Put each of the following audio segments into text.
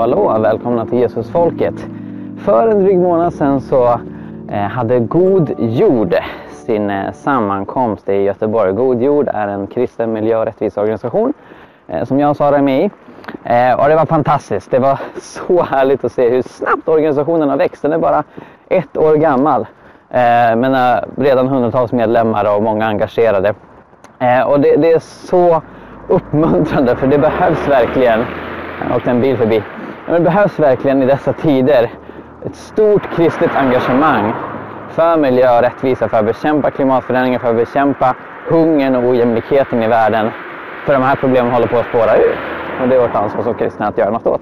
hallå! Välkomna till Jesusfolket. För en dryg månad sedan så eh, hade God Jord sin eh, sammankomst i Göteborg. God Jord är en kristen miljö och rättviseorganisation eh, som jag och Sara är med i. Och det var fantastiskt. Det var så härligt att se hur snabbt organisationen har växt. Den är bara ett år gammal. Men har redan hundratals medlemmar och många engagerade. Och det, det är så uppmuntrande för det behövs verkligen och en bil förbi. Men det behövs verkligen i dessa tider ett stort kristet engagemang för miljö och rättvisa, för att bekämpa klimatförändringar, för att bekämpa hungern och ojämlikheten i världen. För de här problemen håller på att spåra ur. Och det är vårt ansvar som kristna att göra något åt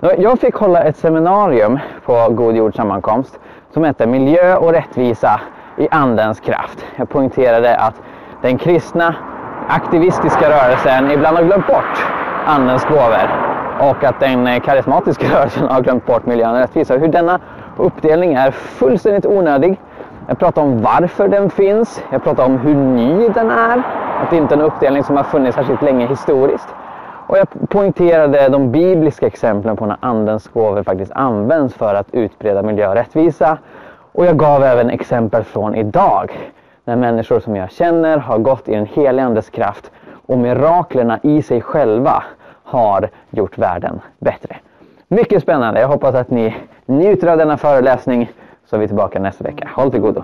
det. Jag fick hålla ett seminarium på God Jord sammankomst som hette Miljö och rättvisa i Andens kraft. Jag poängterade att den kristna aktivistiska rörelsen ibland har glömt bort Andens gåvor och att den eh, karismatiska rörelsen har glömt bort miljön och rättvisa. Hur denna uppdelning är fullständigt onödig. Jag pratar om varför den finns. Jag pratar om hur ny den är. Att det inte är en uppdelning som har funnits särskilt länge historiskt. Och jag poängterade de bibliska exemplen på när Andens gåvor faktiskt används för att utbreda miljö och rättvisa. Och jag gav även exempel från idag. När människor som jag känner har gått i den helige Andes kraft och miraklerna i sig själva har gjort världen bättre. Mycket spännande. Jag hoppas att ni njuter av denna föreläsning så är vi tillbaka nästa vecka. Håll till godo.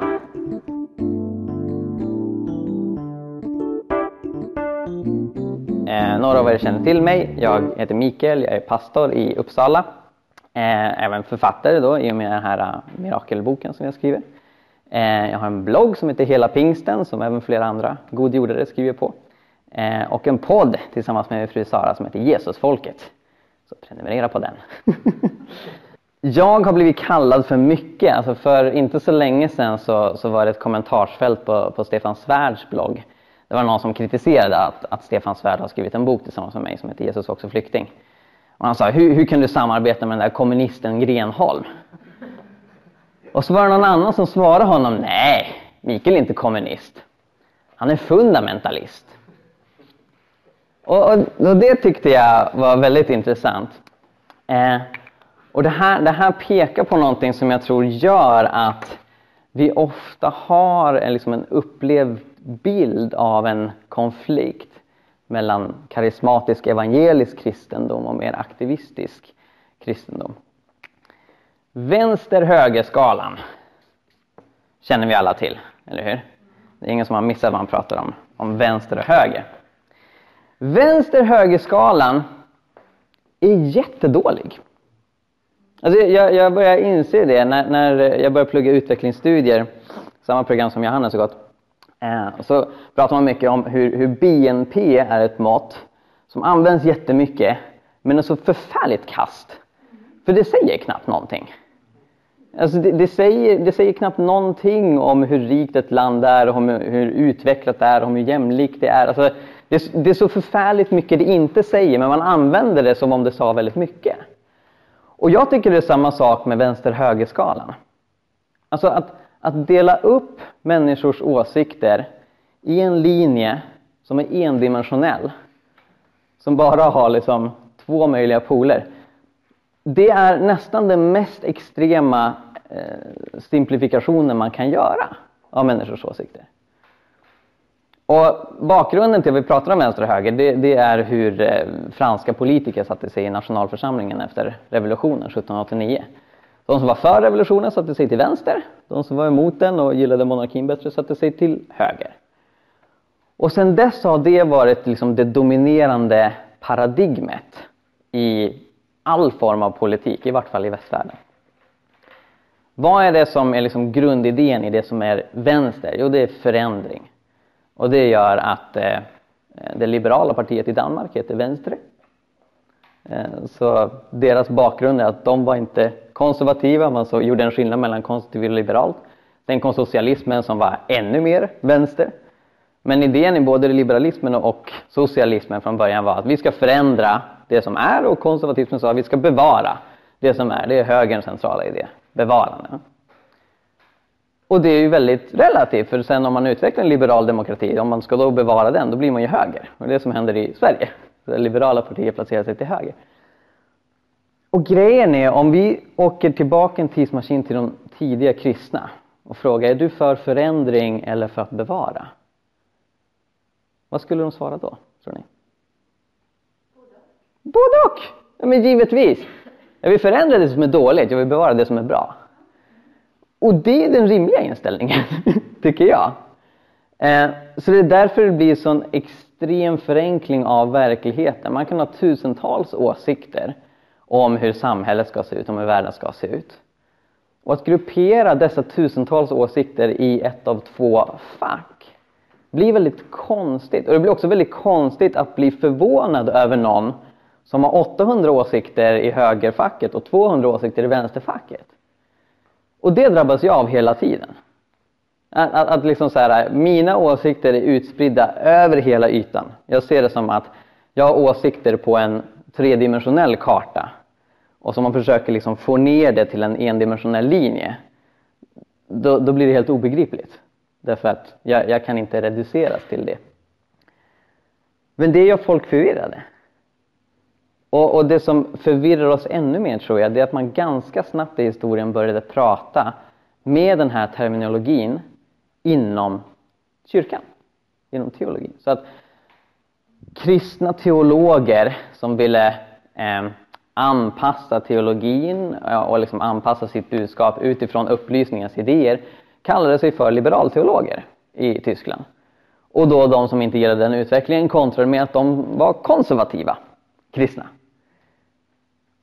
Eh, några av er känner till mig. Jag heter Mikael, jag är pastor i Uppsala. Eh, även författare då i och med den här uh, mirakelboken som jag skriver. Eh, jag har en blogg som heter Hela Pingsten som även flera andra godgjordare skriver på. Eh, och en podd tillsammans med min fru Sara som heter Jesusfolket. Så prenumerera på den. jag har blivit kallad för mycket. Alltså för inte så länge sedan så, så var det ett kommentarsfält på, på Stefan Svärds blogg. Det var någon som kritiserade att, att Stefan Svärd har skrivit en bok tillsammans med mig som heter Jesus också flykting. Och han sa, hur, hur kan du samarbeta med den där kommunisten Grenholm? Och så var det någon annan som svarade honom, nej, Mikael är inte kommunist. Han är fundamentalist. Och, och, och, det tyckte jag var väldigt intressant. Eh, och det här, det här pekar på någonting som jag tror gör att vi ofta har en, liksom en upplevd bild av en konflikt mellan karismatisk evangelisk kristendom och mer aktivistisk kristendom. Vänster-höger-skalan känner vi alla till, eller hur? Det är ingen som har missat vad man pratar om, om vänster och höger. Vänster-höger-skalan är jättedålig. Alltså jag, jag börjar inse det när, när jag började plugga utvecklingsstudier, samma program som Johannes har gått. Eh, så pratar man mycket om hur, hur BNP är ett mått som används jättemycket men är så förfärligt kast. För det säger knappt någonting. Alltså det, det, säger, det säger knappt någonting om hur rikt ett land är, om hur utvecklat det är, om hur jämlikt det är. Alltså det, det är så förfärligt mycket det inte säger, men man använder det som om det sa väldigt mycket. Och jag tycker det är samma sak med vänster-höger-skalan. Alltså att, att dela upp människors åsikter i en linje som är endimensionell, som bara har liksom två möjliga poler. Det är nästan den mest extrema eh, simplifikationen man kan göra av människors åsikter. Och bakgrunden till att vi pratar om vänster och höger, det, det, är hur eh, franska politiker satte sig i nationalförsamlingen efter revolutionen 1789. De som var för revolutionen satte sig till vänster, de som var emot den och gillade monarkin bättre satte sig till höger. Och sedan dess har det varit liksom det dominerande paradigmet i all form av politik, i vart fall i västvärlden. Vad är det som är liksom grundidén i det som är vänster? Jo, det är förändring. Och det gör att eh, det liberala partiet i Danmark heter Venstre. Eh, så deras bakgrund är att de var inte konservativa, man så gjorde en skillnad mellan konservativ och liberalt. Sen kom socialismen som var ännu mer vänster. Men idén i både liberalismen och socialismen från början var att vi ska förändra det som är och konservatismen sa att vi ska bevara det som är. Det är högerns centrala idé, bevarande. Och det är ju väldigt relativt, för sen om man utvecklar en liberal demokrati, om man ska då bevara den, då blir man ju höger. Och det är det som händer i Sverige. Där liberala partier placerar sig till höger. Och grejen är, om vi åker tillbaka en tidsmaskin till de tidiga kristna och frågar, är du för förändring eller för att bevara? Vad skulle de svara då, tror ni? Både och! Ja, men givetvis. Jag vill förändra det som är dåligt, jag vill bevara det som är bra. Och det är den rimliga inställningen, tycker jag. Eh, så det är därför det blir sån extrem förenkling av verkligheten. Man kan ha tusentals åsikter om hur samhället ska se ut, om hur världen ska se ut. Och att gruppera dessa tusentals åsikter i ett av två fack blir väldigt konstigt. Och det blir också väldigt konstigt att bli förvånad över någon som har 800 åsikter i högerfacket och 200 åsikter i vänsterfacket. Och det drabbas jag av hela tiden. Att, att, att liksom så här, mina åsikter är utspridda över hela ytan. Jag ser det som att jag har åsikter på en tredimensionell karta och så man försöker liksom få ner det till en endimensionell linje. Då, då blir det helt obegripligt. Därför att jag, jag kan inte reduceras till det. Men det gör folk förvirrade. Och, och, det som förvirrar oss ännu mer tror jag, det är att man ganska snabbt i historien började prata med den här terminologin inom kyrkan, inom teologin. Så att kristna teologer som ville eh, anpassa teologin och liksom anpassa sitt budskap utifrån upplysningens idéer kallade sig för liberalteologer i Tyskland. Och då de som inte gillade den utvecklingen kontrade med att de var konservativa kristna.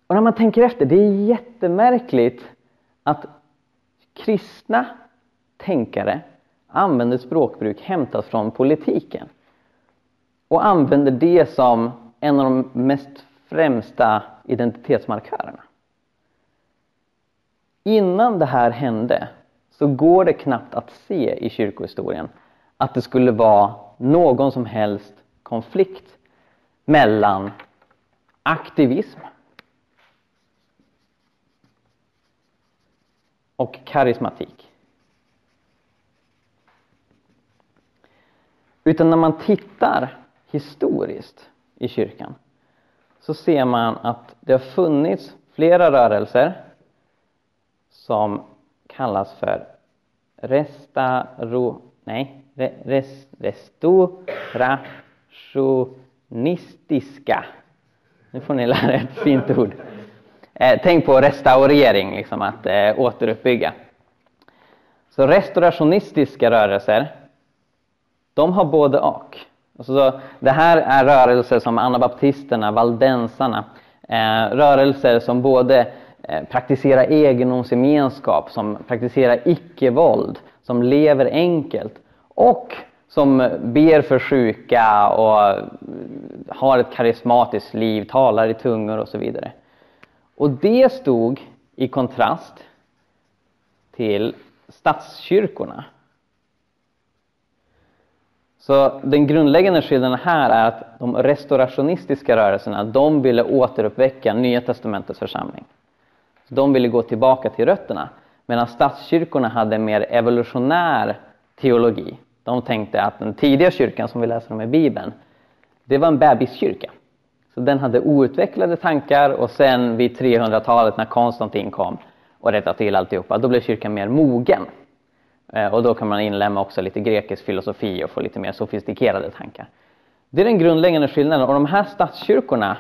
Och när man tänker efter, det är jättemärkligt att kristna tänkare använder språkbruk hämtat från politiken och använder det som en av de mest främsta identitetsmarkörerna. Innan det här hände så går det knappt att se i kyrkohistorien att det skulle vara någon som helst konflikt mellan aktivism och karismatik. Utan när man tittar historiskt i kyrkan så ser man att det har funnits flera rörelser som kallas för restaro, nej, res, restaurationistiska. Nu får ni lära er ett fint ord. Eh, tänk på restaurering, liksom att eh, återuppbygga. Så restaurationistiska rörelser, de har både och. Alltså, det här är rörelser som anabaptisterna, valdensarna, eh, rörelser som både eh, praktiserar egendomsgemenskap, som praktiserar icke-våld, som lever enkelt och som ber för sjuka och har ett karismatiskt liv, talar i tungor och så vidare. Och det stod i kontrast till statskyrkorna. Så den grundläggande skillnaden här är att de restaurationistiska rörelserna, de ville återuppväcka Nya Testamentets församling. de ville gå tillbaka till rötterna. Medan statskyrkorna hade en mer evolutionär teologi. De tänkte att den tidiga kyrkan som vi läser om i Bibeln, det var en bebiskyrka. Så den hade outvecklade tankar och sen vid 300-talet när Konstantin kom och rättade till alltihopa, då blev kyrkan mer mogen. Eh, och då kan man inlämna också lite grekisk filosofi och få lite mer sofistikerade tankar. Det är den grundläggande skillnaden och de här statskyrkorna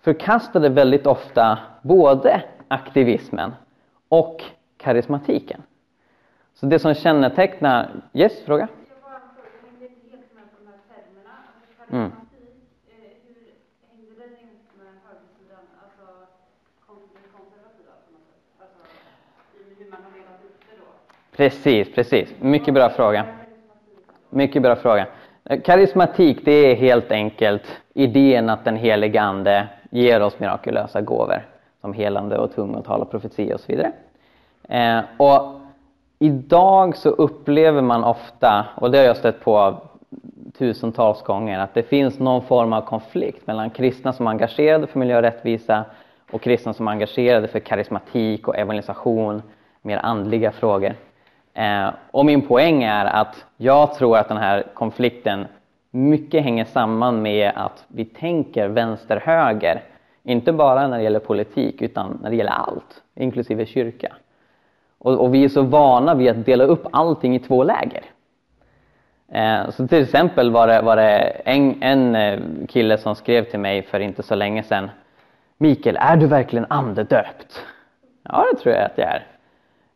förkastade väldigt ofta både aktivismen och karismatiken. Så det som kännetecknar... Yes, fråga? Mm. Precis, precis. Mycket bra fråga. Mycket bra fråga. Karismatik, det är helt enkelt idén att den helige Ande ger oss mirakulösa gåvor som helande och tungotal och profetia och så vidare. Eh, och idag så upplever man ofta, och det har jag stött på tusentals gånger, att det finns någon form av konflikt mellan kristna som är engagerade för miljö och rättvisa och kristna som är engagerade för karismatik och evangelisation, mer andliga frågor. Eh, och min poäng är att jag tror att den här konflikten mycket hänger samman med att vi tänker vänster-höger Inte bara när det gäller politik utan när det gäller allt, inklusive kyrka. Och, och vi är så vana vid att dela upp allting i två läger. Eh, så till exempel var det, var det en, en eh, kille som skrev till mig för inte så länge sedan. Mikael, är du verkligen andedöpt? Ja, det tror jag att jag är.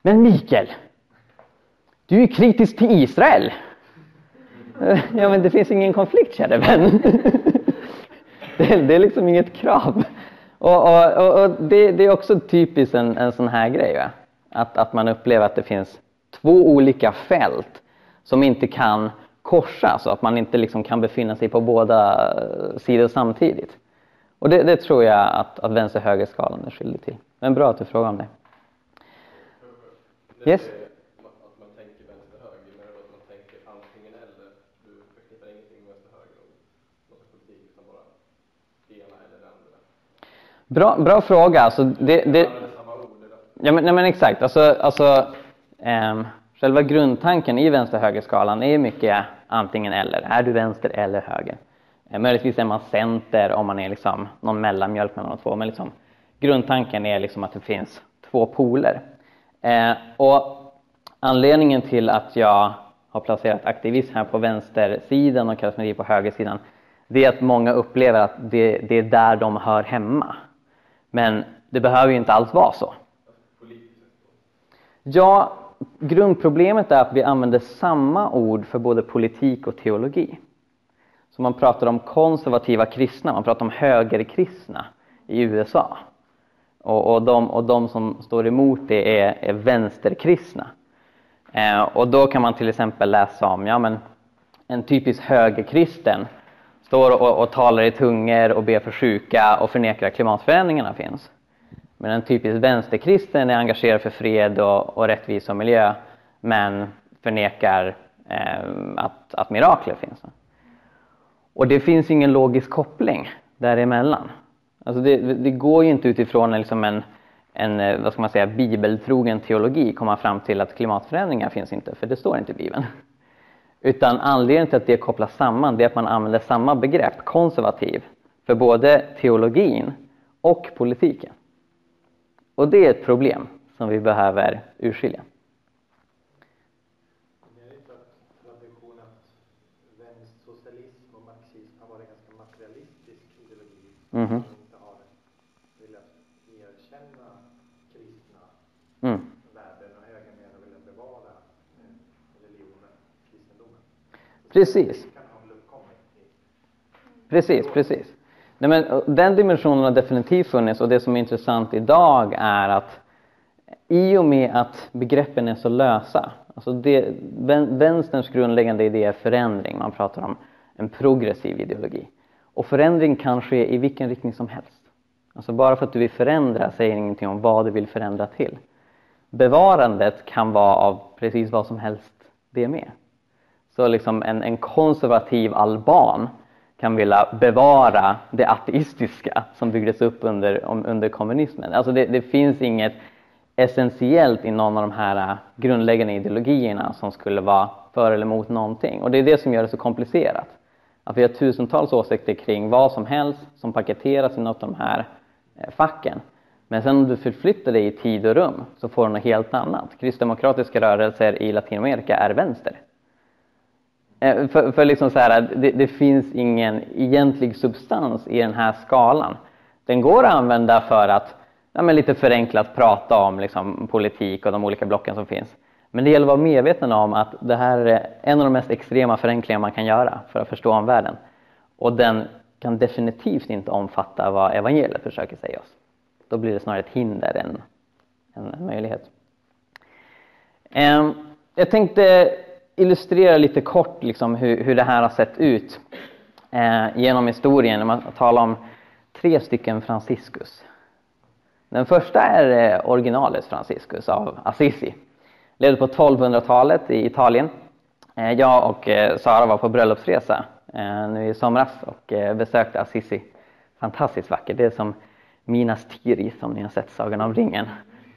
Men Mikael, du är kritisk till Israel. Eh, ja, men det finns ingen konflikt, käre vän. Det, det är liksom inget krav. Och, och, och det, det, är också typiskt en, en sån här grej. Va? Att, att man upplever att det finns två olika fält som inte kan korsas och att man inte liksom kan befinna sig på båda eh, sidor samtidigt. Och det, det tror jag att, att vänster-höger-skalan är skyldig till. Men bra att du frågar om det. Yes? Bra, bra fråga. Alltså det, det, ja, men, nej, men exakt. Alltså, alltså, um, själva grundtanken i vänster-högerskalan är mycket antingen eller. Är du vänster eller höger? Ehm, möjligtvis är man center om man är liksom någon mellanmjölk mellan de två. Men liksom, grundtanken är liksom att det finns två poler. Eh, och anledningen till att jag har placerat aktivism här på vänstersidan och karismatik på högersidan det är att många upplever att det, det är där de hör hemma. Men det behöver ju inte alls vara så. Ja, grundproblemet är att vi använder samma ord för både politik och teologi. Så man pratar om konservativa kristna, man pratar om högerkristna i USA. Och, och, de, och de som står emot det är, är vänsterkristna. Eh, och då kan man till exempel läsa om ja, men en typisk högerkristen står och, och talar i tungor och ber för sjuka och förnekar att klimatförändringarna finns. Men en typisk vänsterkristen är engagerad för fred och, och rättvisa och miljö men förnekar eh, att, att mirakler finns. Och det finns ingen logisk koppling däremellan. Alltså det, det går ju inte utifrån liksom en, en eh, vad ska man säga, bibeltrogen teologi komma fram till att klimatförändringar finns inte, för det står inte i Bibeln. Utan anledningen till att det kopplas samman det är att man använder samma begrepp, konservativ, för både teologin och politiken. Och det är ett problem som vi behöver urskilja. Mm -hmm. inte har velat erkänna kristna mm. värden och högern mer har velat bevara eh, religionen, kristendomen. Precis. Precis, precis. Nej, men, den dimensionen har definitivt funnits och det som är intressant idag är att i och med att begreppen är så lösa, alltså det, vänsterns grundläggande idé är förändring, man pratar om en progressiv ideologi. Och förändring kan ske i vilken riktning som helst. Alltså bara för att du vill förändra säger ingenting om vad du vill förändra till. Bevarandet kan vara av precis vad som helst det med. Så liksom en, en konservativ alban kan vilja bevara det ateistiska som byggdes upp under, under kommunismen. Alltså det, det finns inget essentiellt i någon av de här äh, grundläggande ideologierna som skulle vara för eller emot någonting. Och det är det som gör det så komplicerat. Att vi har tusentals åsikter kring vad som helst som paketeras i något av de här äh, facken. Men sen om du förflyttar dig i tid och rum så får du något helt annat. Kristdemokratiska rörelser i Latinamerika är vänster. Eh, för, för liksom så här, det, det, finns ingen egentlig substans i den här skalan. Den går att använda för att ja, men lite förenklat prata om liksom, politik och de olika blocken som finns. Men det gäller att vara medveten om att det här är en av de mest extrema förenklingar man kan göra för att förstå omvärlden. Och den kan definitivt inte omfatta vad evangeliet försöker säga oss. Då blir det snarare ett hinder än en möjlighet. Ehm, jag tänkte illustrera lite kort liksom hur, hur det här har sett ut eh, genom historien. Man talar om tre stycken Franciscus. Den första är eh, originalet Franciscus av Assisi levde på 1200-talet i Italien. Eh, jag och eh, Sara var på bröllopsresa eh, nu i somras och eh, besökte Assisi. Fantastiskt vackert. Det är som Minas Tirith som ni har sett Sagan om ringen.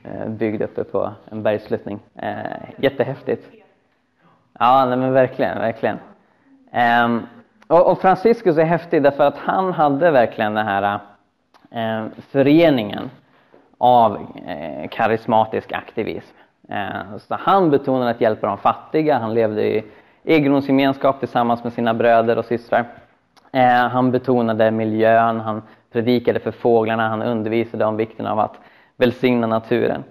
Eh, byggd uppe på en bergssluttning. Eh, jättehäftigt. Ja, men verkligen, verkligen. Um, och Franciscus är häftig därför att han hade verkligen den här um, föreningen av uh, karismatisk aktivism. Uh, så han betonade att hjälpa de fattiga, han levde i egendomsgemenskap tillsammans med sina bröder och systrar. Uh, han betonade miljön, han predikade för fåglarna, han undervisade om vikten av att välsigna naturen.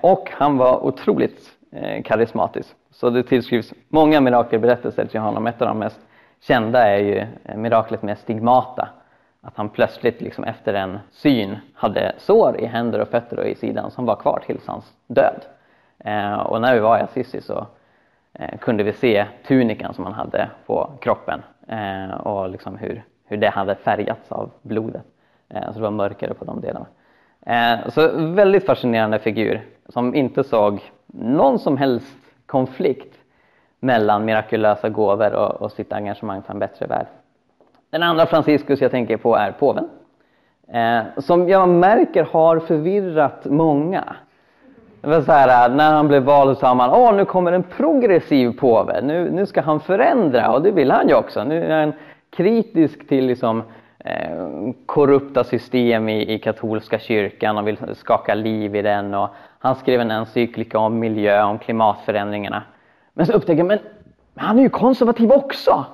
Och han var otroligt eh, karismatisk. Så det tillskrivs många mirakelberättelser till honom. Ett av de mest kända är ju eh, miraklet med stigmata. Att han plötsligt liksom efter en syn hade sår i händer och fötter och i sidan som var kvar tills hans död. Eh, och när vi var i Assisi så eh, kunde vi se tunikan som han hade på kroppen och liksom hur, hur det hade färgats av blodet. Så det var mörkare på de delarna. Så väldigt fascinerande figur som inte såg någon som helst konflikt mellan mirakulösa gåvor och, och sitt engagemang för en bättre värld. Den andra Franciscus jag tänker på är påven. Eh, som jag märker har förvirrat många. Det var så här, eh, när han blev vald sa man åh nu kommer en progressiv påve, nu, nu ska han förändra och det vill han ju också. Nu är han kritisk till liksom, Eh, korrupta system i, i katolska kyrkan och vill skaka liv i den. Och han skrev en encyklika om miljö, om klimatförändringarna. Men så upptäcker man, men han är ju konservativ också!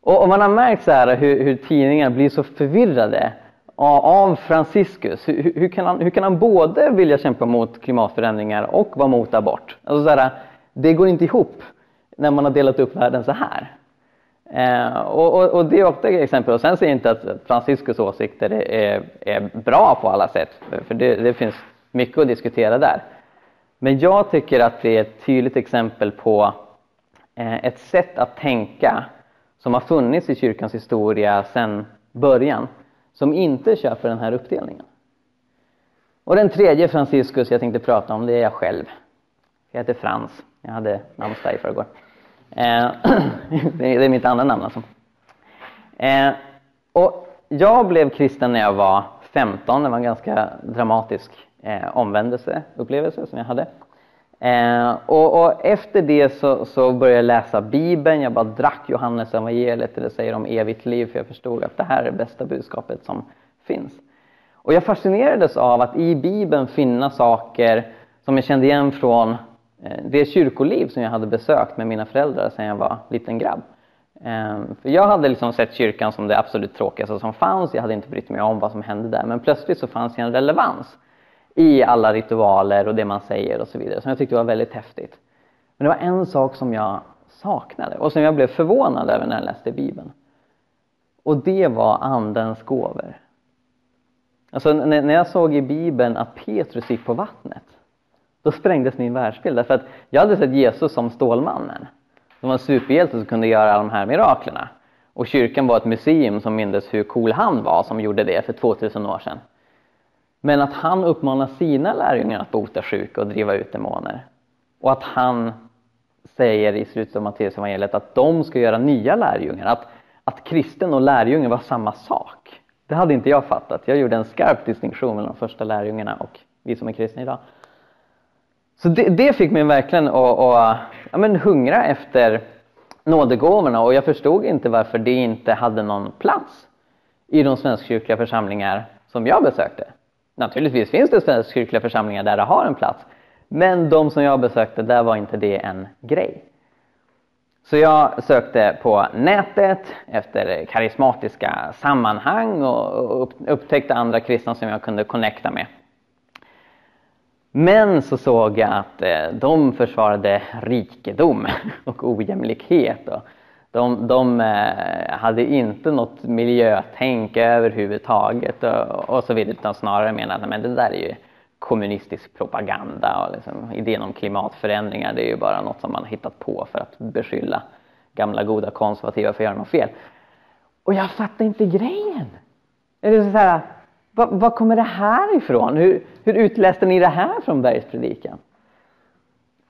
Och, och man har märkt så här hur, hur tidningar blir så förvirrade av Franciscus. Hur, hur, kan han, hur kan han både vilja kämpa mot klimatförändringar och vara mot abort? Alltså så här, det går inte ihop när man har delat upp världen så här. Eh, och, och, och, det är ofta exempel. Och sen säger jag inte att Franciscus åsikter är, är bra på alla sätt, för det, det, finns mycket att diskutera där. Men jag tycker att det är ett tydligt exempel på eh, ett sätt att tänka som har funnits i kyrkans historia sedan början, som inte köper den här uppdelningen. Och den tredje Franciscus jag tänkte prata om, det är jag själv. Jag heter Frans. Jag hade namnsdag i förrgår. Eh, det är mitt andra namn alltså. Eh, och jag blev kristen när jag var 15. Det var en ganska dramatisk eh, omvändelseupplevelse som jag hade. Eh, och, och, efter det så, så, började jag läsa Bibeln. Jag bara drack Johannes evangeliet, det säger om evigt liv, för jag förstod att det här är det bästa budskapet som finns. Och jag fascinerades av att i Bibeln finna saker som jag kände igen från eh, det kyrkoliv som jag hade besökt med mina föräldrar sedan jag var liten grabb. Eh, för jag hade liksom sett kyrkan som det absolut tråkigaste som fanns. Jag hade inte brytt mig om vad som hände där. Men plötsligt så fanns det en relevans i alla ritualer och det man säger och så vidare som jag tyckte var väldigt häftigt. Men det var en sak som jag saknade och som jag blev förvånad över när jag läste Bibeln. Och det var Andens gåvor. Alltså när jag såg i Bibeln att Petrus gick på vattnet då sprängdes min världsbild. Därför att jag hade sett Jesus som Stålmannen. Som var en superhjälte som kunde göra alla de här miraklerna. Och kyrkan var ett museum som mindes hur cool han var som gjorde det för 2000 år sedan. Men att han uppmanar sina lärjungar att bota sjuka och driva ut demoner. Och att han säger i slutet av Matteus evangeliet att de ska göra nya lärjungar. Att, att kristen och lärjunge var samma sak. Det hade inte jag fattat. Jag gjorde en skarp distinktion mellan de första lärjungarna och vi som är kristna idag. Så det, det fick mig verkligen att, att ja, men hungra efter nådegåvorna och jag förstod inte varför det inte hade någon plats i de svenskkyrkliga församlingar som jag besökte. Naturligtvis finns det svenskkyrkliga församlingar där det har en plats, men de som jag besökte, där var inte det en grej. Så jag sökte på nätet efter karismatiska sammanhang och upptäckte andra kristna som jag kunde connecta med. Men så såg jag att eh, de försvarade rikedom och ojämlikhet. Och de, de eh, hade inte något miljötänk överhuvudtaget och, och så vidare utan snarare menade att det där är ju kommunistisk propaganda och liksom, idén om klimatförändringar det är ju bara något som man har hittat på för att beskylla gamla goda konservativa för att göra något fel. Och jag fattar inte grejen. Det så här, var, kommer det här ifrån? Hur, hur utläste ni det här från bergspredikan?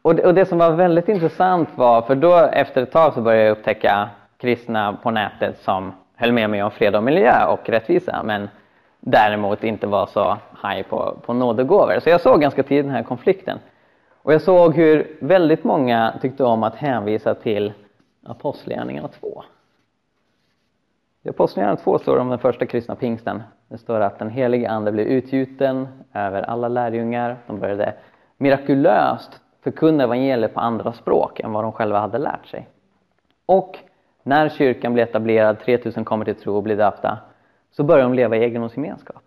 Och det, och det som var väldigt intressant var, för då efter ett tag så började jag upptäcka kristna på nätet som höll med mig om fred och miljö och rättvisa men däremot inte var så high på, på nådegåvor. Så jag såg ganska tidigt den här konflikten. Och jag såg hur väldigt många tyckte om att hänvisa till Apostlagärningarna 2. I Apostlagärningarna 2 står det om den första kristna pingsten. Det står att den helige Ande blev utgjuten över alla lärjungar. De började mirakulöst förkunna evangeliet på andra språk än vad de själva hade lärt sig. Och när kyrkan blir etablerad, 3000 kommer till tro och blir döpta, så börjar de leva i egendomsgemenskap.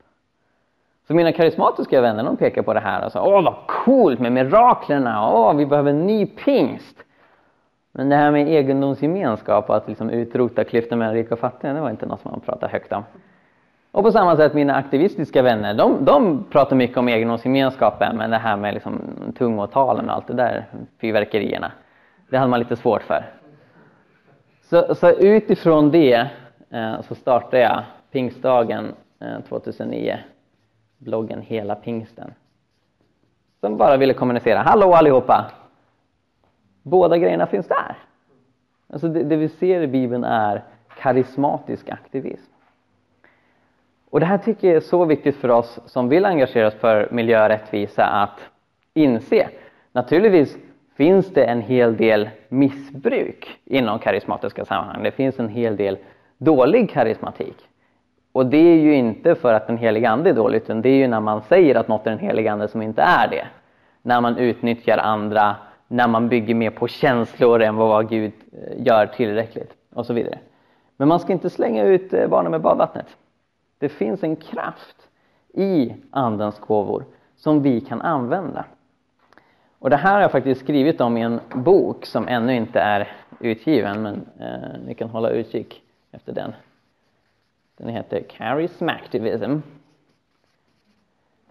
Så mina karismatiska vänner de pekar på det här och säger åh vad coolt med miraklerna, åh vi behöver en ny pingst. Men det här med egendomsgemenskap och att liksom utrota klyftan mellan rika och fattiga, det var inte något som man pratade högt om. Och på samma sätt mina aktivistiska vänner, de, de pratar mycket om egendomsgemenskapen, men det här med liksom tungotalen och allt det där fyrverkerierna, det hade man lite svårt för. Så, så utifrån det eh, så startade jag pingstdagen eh, 2009, bloggen Hela pingsten. Som bara ville kommunicera, hallå allihopa! Båda grejerna finns där. Alltså det, det vi ser i Bibeln är karismatisk aktivism. Och det här tycker jag är så viktigt för oss som vill engagera oss för miljö och rättvisa att inse. Naturligtvis finns det en hel del missbruk inom karismatiska sammanhang. Det finns en hel del dålig karismatik. Och det är ju inte för att den helige Ande är dålig, utan det är ju när man säger att något är den helige Ande som inte är det. När man utnyttjar andra, när man bygger mer på känslor än vad Gud eh, gör tillräckligt och så vidare. Men man ska inte slänga ut eh, barnen med badvattnet. Det finns en kraft i Andens gåvor som vi kan använda. Och det här har jag faktiskt skrivit om i en bok som ännu inte är utgiven, men eh, ni kan hålla utkik efter den. Den heter Charismactivism.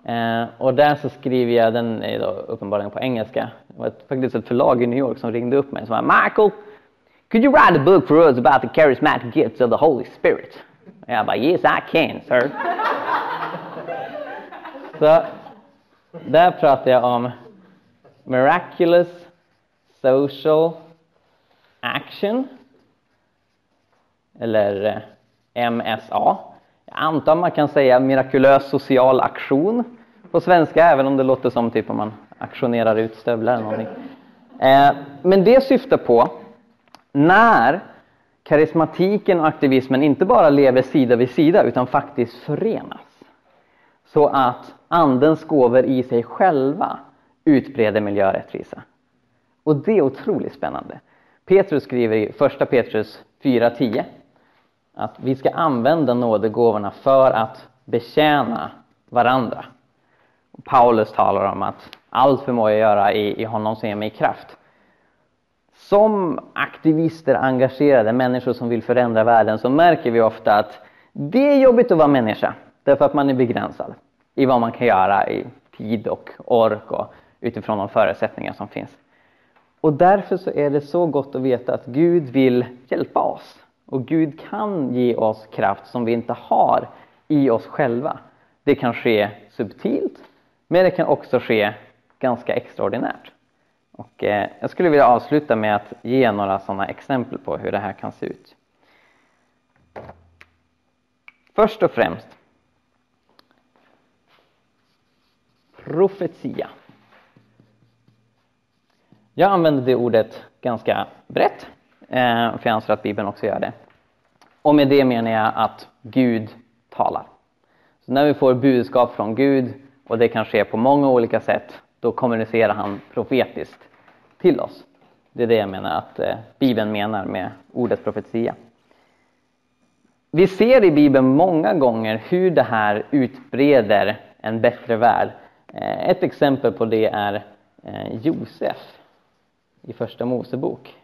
Eh, och där så skriver jag, den är då uppenbarligen på engelska. Det var faktiskt ett förlag i New York som ringde upp mig och sa Michael, could you write a book for us about the charismatic gifts of the Holy Spirit? Och jag bara, yes I can sir. så där pratar jag om Miraculous Social Action eller eh, MSA. Jag antar man kan säga mirakulös social aktion på svenska, även om det låter som typ om man aktionerar ut stövlar eller någonting. Eh, men det syftar på när karismatiken och aktivismen inte bara lever sida vid sida utan faktiskt förenas. Så att andens gåvor i sig själva utbreder miljörättvisa. Och det är otroligt spännande. Petrus skriver i första Petrus 4.10 att vi ska använda nådegåvorna för att betjäna varandra. Paulus talar om att allt förmår jag göra i, i honom som ger mig kraft. Som aktivister, engagerade människor som vill förändra världen så märker vi ofta att det är jobbigt att vara människa. Därför att man är begränsad i vad man kan göra i tid och ork och utifrån de förutsättningar som finns. Och därför så är det så gott att veta att Gud vill hjälpa oss. Och Gud kan ge oss kraft som vi inte har i oss själva. Det kan ske subtilt, men det kan också ske ganska extraordinärt. Och eh, jag skulle vilja avsluta med att ge några sådana exempel på hur det här kan se ut. Först och främst profetia. Jag använder det ordet ganska brett, eh, för jag anser att Bibeln också gör det. Och med det menar jag att Gud talar. Så när vi får budskap från Gud, och det kan ske på många olika sätt, då kommunicerar han profetiskt till oss. Det är det jag menar att eh, Bibeln menar med ordet profetia. Vi ser i Bibeln många gånger hur det här utbreder en bättre värld. Eh, ett exempel på det är eh, Josef i Första Mosebok.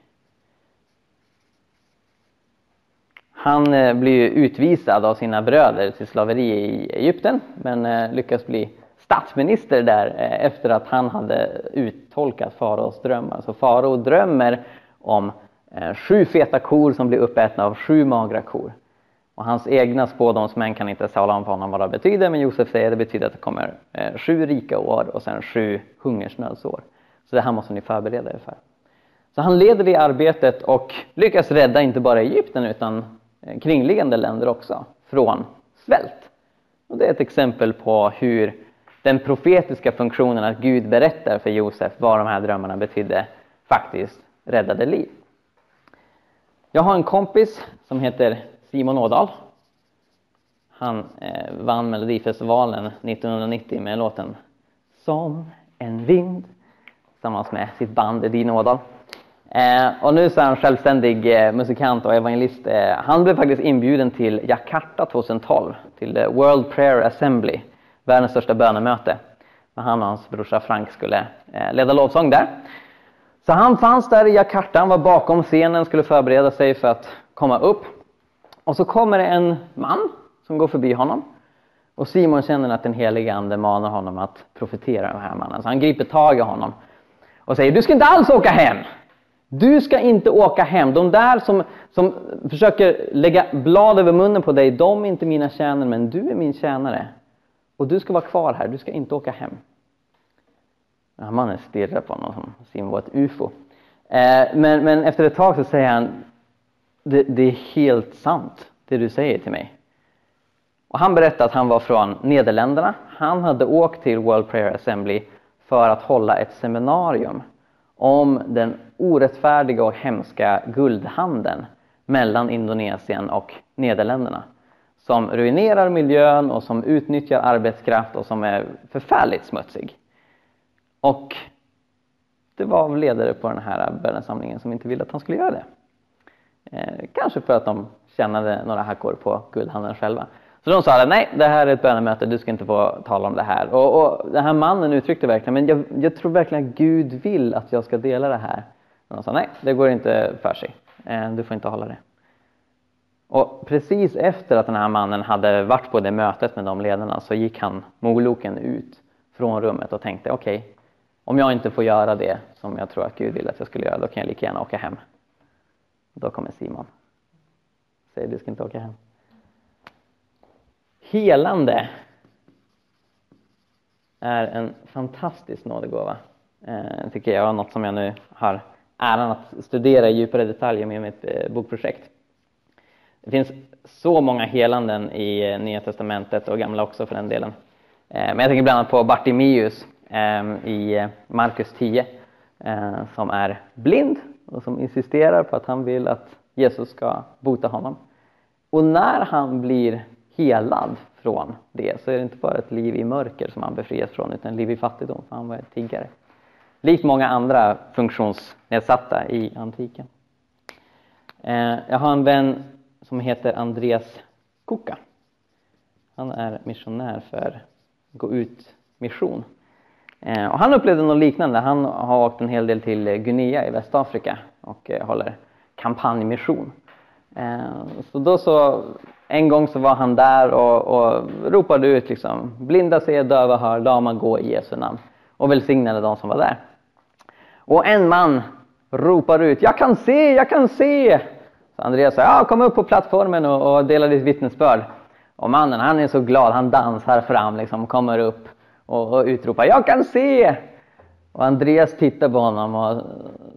Han blir utvisad av sina bröder till slaveri i Egypten men lyckas bli statsminister där eh, efter att han hade uttolkat faraos drömmar. Så alltså, farao drömmer om eh, sju feta kor som blir uppätna av sju magra kor. Och hans egna spådomsmän kan inte tala om för honom vad det betyder men Josef säger att det betyder att det kommer eh, sju rika år och sen sju hungersnödsår. Så det här måste ni förbereda er för. Så han leder det arbetet och lyckas rädda inte bara Egypten utan kringliggande länder också från svält. Och det är ett exempel på hur den profetiska funktionen att Gud berättar för Josef vad de här drömmarna betydde faktiskt räddade liv. Jag har en kompis som heter Simon Ådahl. Han eh, vann Melodifestivalen 1990 med låten Som en vind tillsammans med sitt band Edin Ådahl. Eh, och nu så är han självständig eh, musikant och evangelist. Eh, han blev faktiskt inbjuden till Jakarta 2012, till World Prayer Assembly, världens största bönemöte. När han och hans brorsa Frank skulle eh, leda lovsång där. Så han fanns där i Jakarta, han var bakom scenen, skulle förbereda sig för att komma upp. Och så kommer det en man som går förbi honom. Och Simon känner att den helige Ande manar honom att profetera den här mannen. Så han griper tag i honom och säger, du ska inte alls åka hem. Du ska inte åka hem. De där som, som försöker lägga blad över munnen på dig, de är inte mina tjänare, men du är min tjänare. Och du ska vara kvar här, du ska inte åka hem. Den här mannen stirrar på honom som Simon var ett ufo. Eh, men, men efter ett tag så säger han, det, det är helt sant det du säger till mig. Och han berättade att han var från Nederländerna. Han hade åkt till World Prayer Assembly för att hålla ett seminarium om den orättfärdiga och hemska guldhandeln mellan Indonesien och Nederländerna som ruinerar miljön och som utnyttjar arbetskraft och som är förfärligt smutsig. Och det var ledare på den här bönesamlingen som inte ville att han skulle göra det. Eh, kanske för att de tjänade några hackor på guldhandeln själva. Så de sa nej, det här är ett bönemöte, du ska inte få tala om det här. Och, och den här mannen uttryckte verkligen, men jag, jag, tror verkligen att Gud vill att jag ska dela det här. Men de sa nej, det går inte för sig. Eh, du får inte hålla det. Och precis efter att den här mannen hade varit på det mötet med de ledarna så gick han moloken ut från rummet och tänkte okej, okay, om jag inte får göra det som jag tror att Gud vill att jag skulle göra, då kan jag lika gärna åka hem. Då kommer Simon. Säger du ska inte åka hem helande är en fantastisk nådegåva, eh, tycker jag, något som jag nu har äran att studera i djupare detaljer med mitt eh, bokprojekt. Det finns så många helanden i eh, Nya Testamentet och Gamla också för den delen. Eh, men jag tänker bland annat på Bartimeus eh, i Markus 10 som är blind och som insisterar på att han vill att Jesus ska bota honom. Och när han blir helad från det så är det inte bara ett liv i mörker som han befrias från utan liv i fattigdom för han var tiggare. Likt många andra funktionsnedsatta i antiken. Jag har en vän som heter Andreas Kuka. Han är missionär för Gå ut mission. Eh, och han upplevde något liknande. Han har åkt en hel del till Guinea i Västafrika och eh, håller kampanjmission. Eh, så då så en gång så var han där och, och ropade ut liksom, blinda ser, döva hör, lama gå i Jesu namn och välsignade de som var där. Och en man ropar ut, jag kan se, jag kan se! Så Andreas sa, ja kom upp på plattformen och, och dela ditt vittnesbörd. Och mannen han är så glad, han dansar fram, liksom, kommer upp och, och utropar, jag kan se! Och Andreas tittar på honom och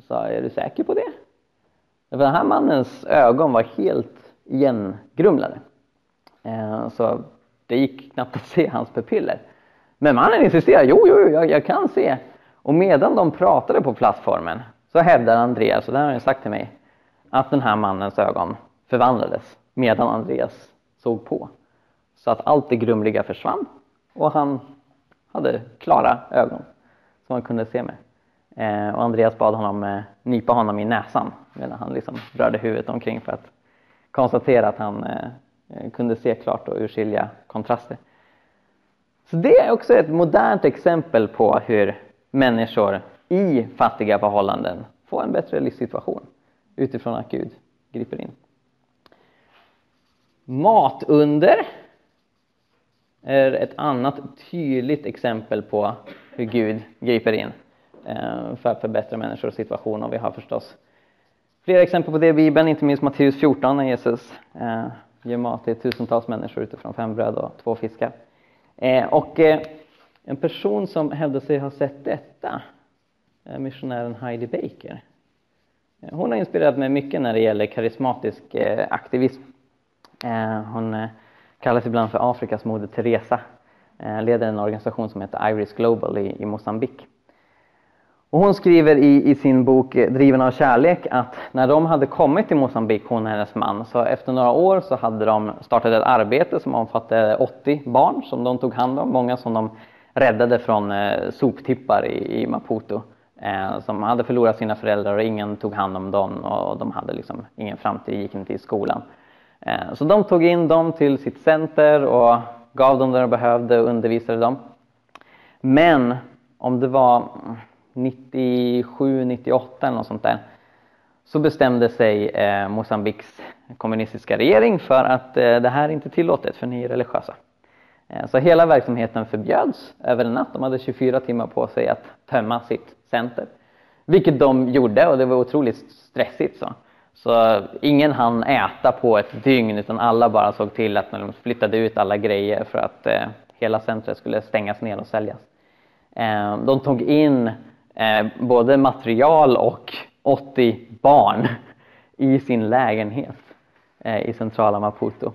sa, är du säker på det? För den här mannens ögon var helt igengrumlade. Eh, så det gick knappt att se hans pupiller. Men mannen insisterade, jo, jo, jag, jag kan se. Och medan de pratade på plattformen så hävdar Andreas, och det har han sagt till mig, att den här mannens ögon förvandlades medan Andreas såg på. Så att allt det grumliga försvann och han hade klara ögon som han kunde se med. Eh, och Andreas bad honom eh, nypa honom i näsan medan han liksom rörde huvudet omkring för att konstatera att han eh, eh kunde se klart och urskilja kontraster. Så det är också ett modernt exempel på hur människor i fattiga förhållanden får en bättre livssituation utifrån att Gud griper in. Matunder är ett annat tydligt exempel på hur Gud griper in eh, för att förbättra människors situation och vi har förstås Flera exempel på det i Bibeln, inte minst Matteus 14 när Jesus eh, ger mat till tusentals människor utifrån fem bröd och två fiskar. Eh, och eh, en person som hävdar sig ha sett detta är missionären Heidi Baker. Hon har inspirerat mig mycket när det gäller karismatisk eh, aktivism. Eh, hon eh, kallas ibland för Afrikas moder Teresa, leder en organisation som heter Iris Global i, i Mosambik. Och hon skriver i, i sin bok Driven av kärlek att när de hade kommit till Mosambik, hon och hennes man, så efter några år så hade de startat ett arbete som omfattade 80 barn som de tog hand om, många som de räddade från soptippar i, i Maputo. Eh, som hade förlorat sina föräldrar och ingen tog hand om dem och de hade liksom ingen framtid, gick inte i skolan. Eh, så de tog in dem till sitt center och gav dem det de behövde och undervisade dem. Men om det var 97, 98 eller något sånt där så bestämde sig eh, Mosambiks kommunistiska regering för att eh, det här är inte tillåtet för ni är religiösa. Eh, så hela verksamheten förbjöds över en natt. De hade 24 timmar på sig att tömma sitt center. Vilket de gjorde och det var otroligt stressigt. Så. Så ingen hann äta på ett dygn utan alla bara såg till att de flyttade ut alla grejer för att eh, hela centret skulle stängas ner och säljas. Eh, de tog in eh, både material och 80 barn i sin lägenhet eh, i centrala Maputo.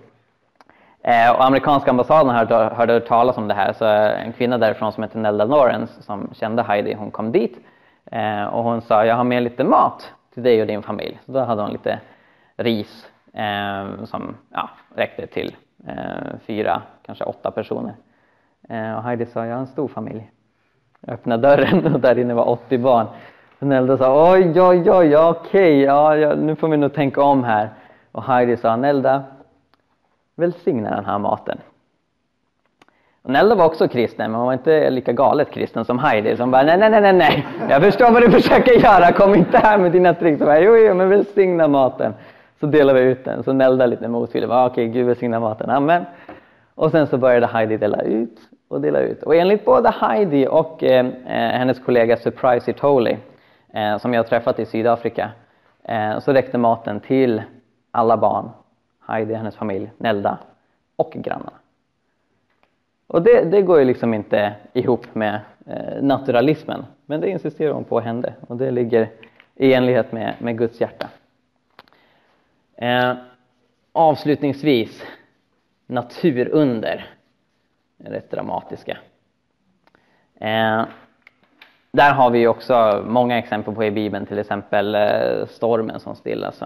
Eh, och amerikanska ambassaden hörde, hörde talas om det här så en kvinna därifrån som heter Nelda Lawrence som kände Heidi, hon kom dit eh, och hon sa jag har med lite mat till dig och din familj. Så då hade hon lite ris eh, som ja, räckte till eh, fyra, kanske åtta personer. Eh, och Heidi sa, jag har en stor familj. Jag öppnade dörren och där inne var 80 barn. Nelda sa, oj, oj, oj, okej, ja, ja, nu får vi nog tänka om här. Och Heidi sa, Nelda, välsigna den här maten. Nelda var också kristen, men hon var inte lika galet kristen som Heidi som bara nej, nej, nej, nej, nej, jag förstår vad du försöker göra, kom inte här med dina tricks. Bara, jo, jo, men välsigna maten. Så delade vi ut den, så Nelda lite motvillig, ah, okej, okay, Gud välsigna maten, amen. Och sen så började Heidi dela ut och dela ut. Och enligt både Heidi och eh, eh hennes kollega Surprise It eh, som jag träffat i Sydafrika, eh, så räckte maten till alla barn, Heidi, hennes familj, Nelda och grannarna. Och det, det går ju liksom inte ihop med eh, naturalismen. Men det insisterar hon på hände och det ligger i enlighet med, med Guds hjärta. Eh, avslutningsvis, naturunder är rätt dramatiska. Eh, där har vi också många exempel på i Bibeln, till exempel eh, stormen som stillas.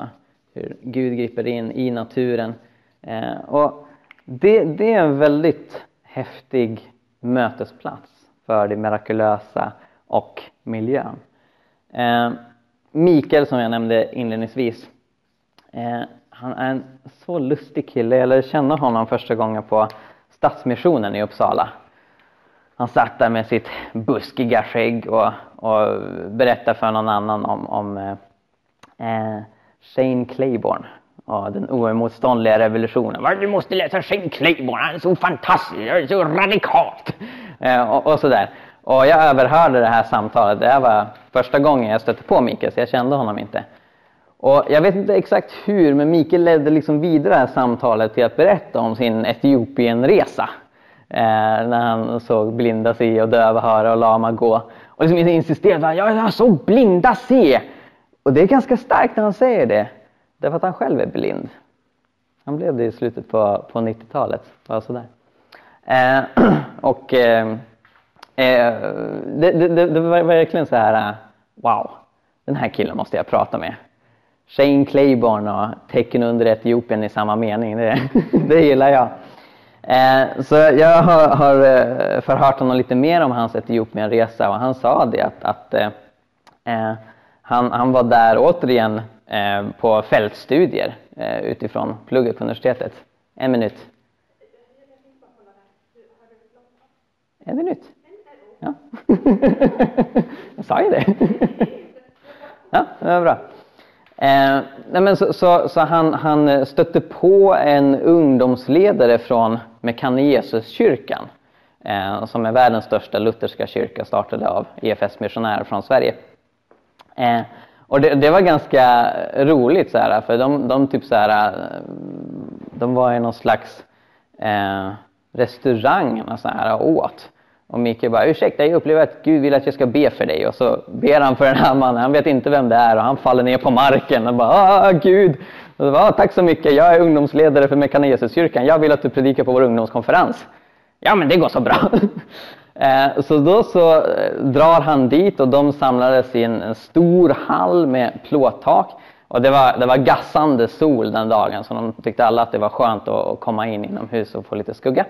Hur Gud griper in i naturen. Eh, och det, det är en väldigt häftig mötesplats för det mirakulösa och miljön. Eh, Mikael som jag nämnde inledningsvis, eh, han är en så lustig kille. Jag lärde känna honom första gången på Stadsmissionen i Uppsala. Han satt där med sitt buskiga skägg och, och berättade för någon annan om, om eh, eh Shane Claiborne ja, den oemotståndliga revolutionen. Du måste läsa Shane Claiborne, han är så fantastisk, så radikalt. Eh, och, och sådär. Och jag överhörde det här samtalet. Det här var första gången jag stötte på Mikael, så jag kände honom inte. Och jag vet inte exakt hur, men Mikael ledde liksom vidare det här samtalet till att berätta om sin Etiopienresa. Eh, när han såg blinda se och döva höra och lama gå. Och liksom insisterade, jag såg blinda se. Och det är ganska starkt när han säger det. Därför att han själv är blind. Han blev det i slutet på, på 90-talet. Bara sådär. Eh, och eh, eh det, det, det, var verkligen så här, wow, den här killen måste jag prata med. Shane Claiborne och tecken under Etiopien i samma mening, det, det gillar jag. Eh, så jag har, har eh, förhört honom lite mer om hans Etiopienresa och han sa det att, att eh, eh han, han var där återigen Eh, på fältstudier eh, utifrån plugget på universitetet. En minut. En minut? Ja. Jag sa ju det. Ja, det var bra. Eh, nej men så, så, så, han, han stötte på en ungdomsledare från Mekane-Jesuskyrkan eh, som är världens största lutherska kyrka, startade av EFS missionärer från Sverige. Eh, och det, det, var ganska roligt så här, för de, de typ så här, eh, de var i någon slags eh, restaurang och så här, och åt. Och Mikael bara, ursäkta jag upplever att Gud vill att jag ska be för dig. Och så ber han för den här mannen, han vet inte vem det är och han faller ner på marken och bara, ah Gud. Och så bara, ah, tack så mycket, jag är ungdomsledare för Mekanesuskyrkan, jag vill att du predikar på vår ungdomskonferens. Ja men det går så bra. Eh, så då så eh, drar han dit och de samlades i en, stor hall med plåttak. Och det var, det var gassande sol den dagen så de tyckte alla att det var skönt att, komma in inomhus och få lite skugga.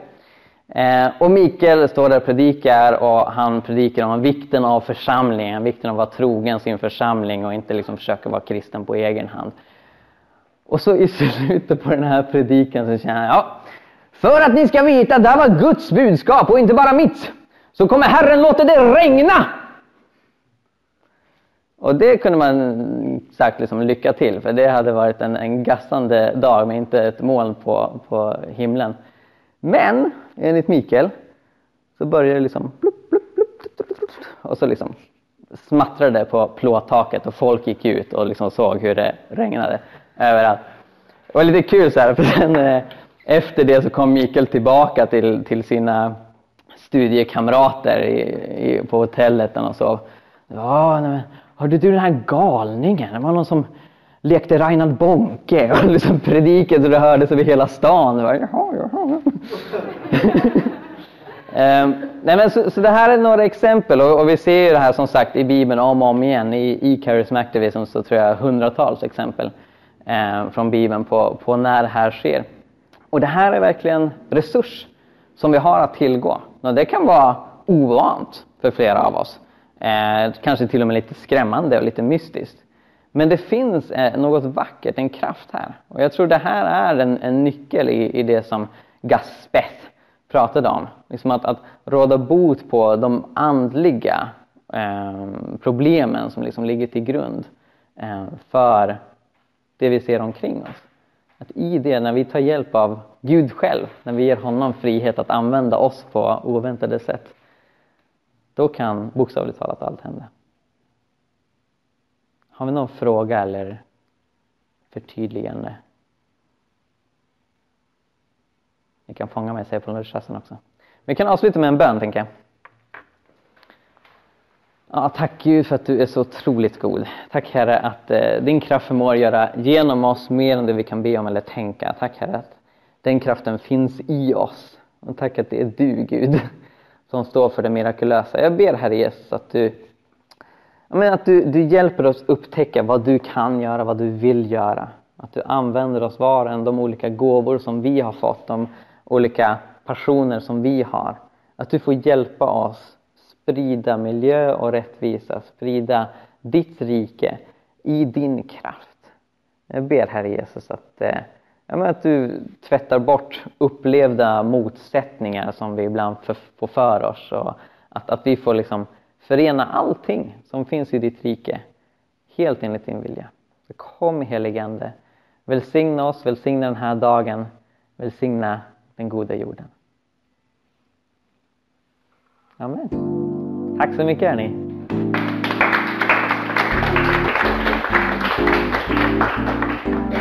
Eh, och Mikael står där och predikar och han predikar om vikten av församlingen, vikten av att vara trogen sin församling och inte liksom försöka vara kristen på egen hand. Och så i slutet på den här predikan så känner jag, ja, för att ni ska veta att det här var Guds budskap och inte bara mitt, så kommer Herren låta det regna! Och det kunde man sagt liksom lycka till, för det hade varit en, en gassande dag med inte ett moln på, på himlen. Men enligt Mikael så började det liksom blup, blup, blup, och så liksom smattrade det på plåttaket och folk gick ut och liksom såg hur det regnade överallt. Det var lite kul så här, för sen eh, efter det så kom Mikael tillbaka till, till sina studiekamrater i, i, på hotellet och sov. Ja, hörde du den här galningen? Det var någon som lekte Reinhard Bonke och liksom predikade så det hördes över hela stan. Det var, jaha, jaha. um, nej men så, så, det här är några exempel och, och, vi ser det här som sagt i Bibeln om och om igen. I, i Charism Activism så tror jag hundratals exempel eh, från Bibeln på, på när det här sker. Och det här är verkligen resurs som vi har att tillgå. Och det kan vara ovant för flera av oss. Eh, kanske till och med lite skrämmande och lite mystiskt. Men det finns eh, något vackert, en kraft här. Och jag tror det här är en, en nyckel i, i det som Gaspeth pratade om. Liksom att, att råda bot på de andliga eh, problemen som liksom ligger till grund eh, för det vi ser omkring oss. Att i det, när vi tar hjälp av Gud själv, när vi ger honom frihet att använda oss på oväntade sätt, då kan bokstavligt talat allt hända. Har vi någon fråga eller förtydligande? Ni kan fånga mig, säga på lunchrasten också. Vi kan avsluta med en bön, tänker jag. Ja, tack Gud för att du är så otroligt god. Tack Herre att eh, din kraft förmår göra genom oss mer än det vi kan be om eller tänka. Tack Herre att den kraften finns i oss. Och tack att det är du Gud som står för det mirakulösa. Jag ber Herre Jesus att du, jag att du, du hjälper oss upptäcka vad du kan göra, vad du vill göra. Att du använder oss var och en, de olika gåvor som vi har fått, de olika passioner som vi har. Att du får hjälpa oss sprida miljö och rättvisa, sprida ditt rike i din kraft. Jag ber Herre Jesus att, eh, att du tvättar bort upplevda motsättningar som vi ibland får för oss och att, att vi får liksom förena allting som finns i ditt rike helt enligt din vilja. kom heligande, välsigna oss, välsigna den här dagen, välsigna den goda jorden. Amen. Tack så mycket hörni. Thank